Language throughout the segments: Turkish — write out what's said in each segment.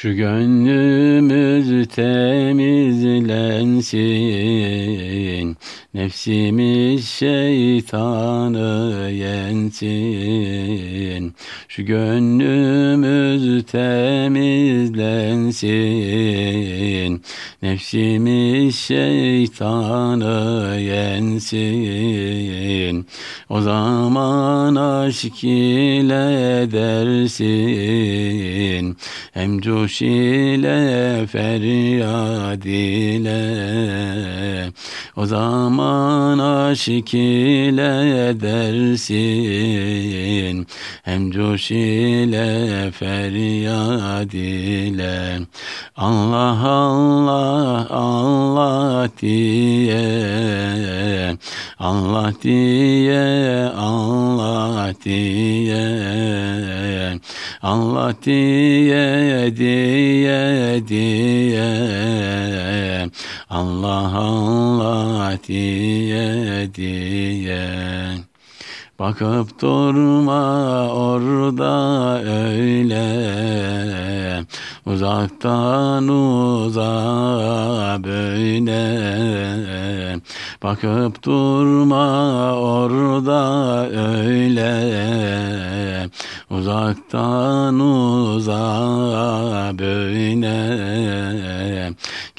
Şu gönlümüz temizlensin, nefsimiz şeytanı yensin. Şu gönlümüz temizlensin, nefsimiz şeytanı yensin. O zaman aşk ile dersin, hem coş ile feryad ile O zaman aşık ile dersin Hem coş ile feryad ile. Allah Allah Allah diye. Allah diye Allah diye. Allah diye diye diye Allah Allah diye diye. Bakıp durma orada öyle. Uzaktan uzağa böyle. Bakıp durma orada öyle. Uzaktan uzağa böyle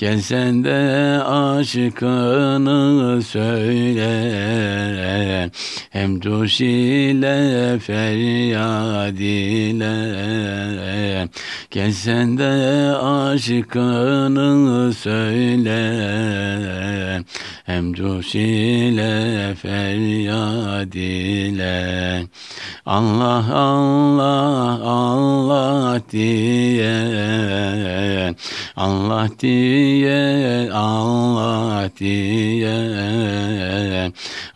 Gelsen de aşkını söyle. Hem coş ile feryad ile. Gelsen de aşkını söyle. Hem coş ile feryad ile Allah Allah Allah diye Allah diye Allah diye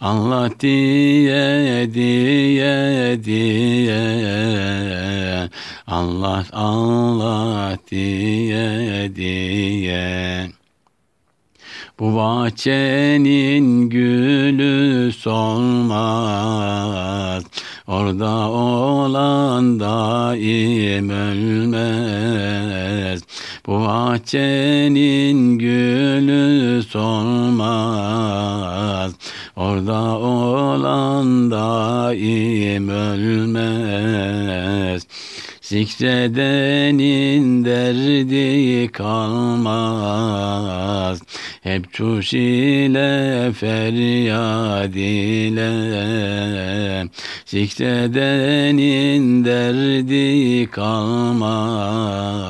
Allah diye diye diye Allah Allah diye diye. Bu bahçenin gülü solmaz Orada olan daim ölmez. Bu bahçenin gülü solmaz. Orada olan daim ölmez Zikredenin derdi kalmaz. Hep çuş ile feryad ile. Zikredenin derdi kalmaz.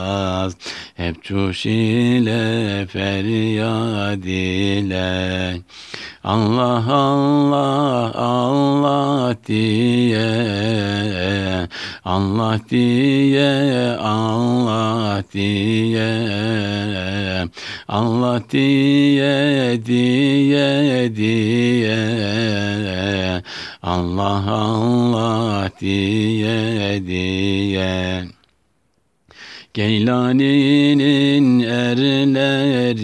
Hep çuş ile feryad ile Allah Allah Allah diye Allah diye Allah diye Allah diye diye diye Allah Allah diye diye. Geylani'nin erleriyiz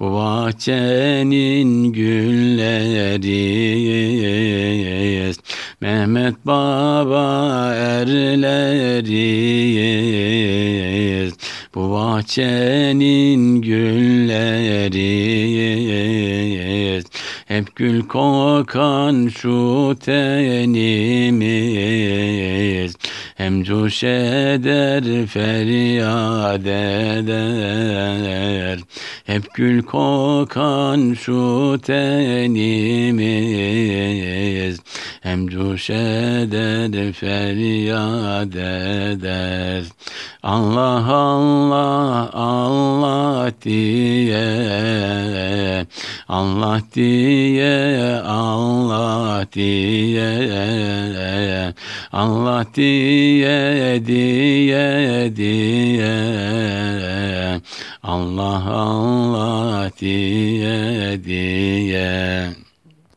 Bu bahçenin gülleriyiz Mehmet Baba erleriyiz Bu bahçenin gülleriyiz Hep gül kokan şu tenimiz hem coş eder feryat eder Hep gül kokan şu tenimiz. Hem coş eder feryat eder. Allah Allah Allah diye Allah diye Allah diye Allah diye diye diye Allah Allah diye diye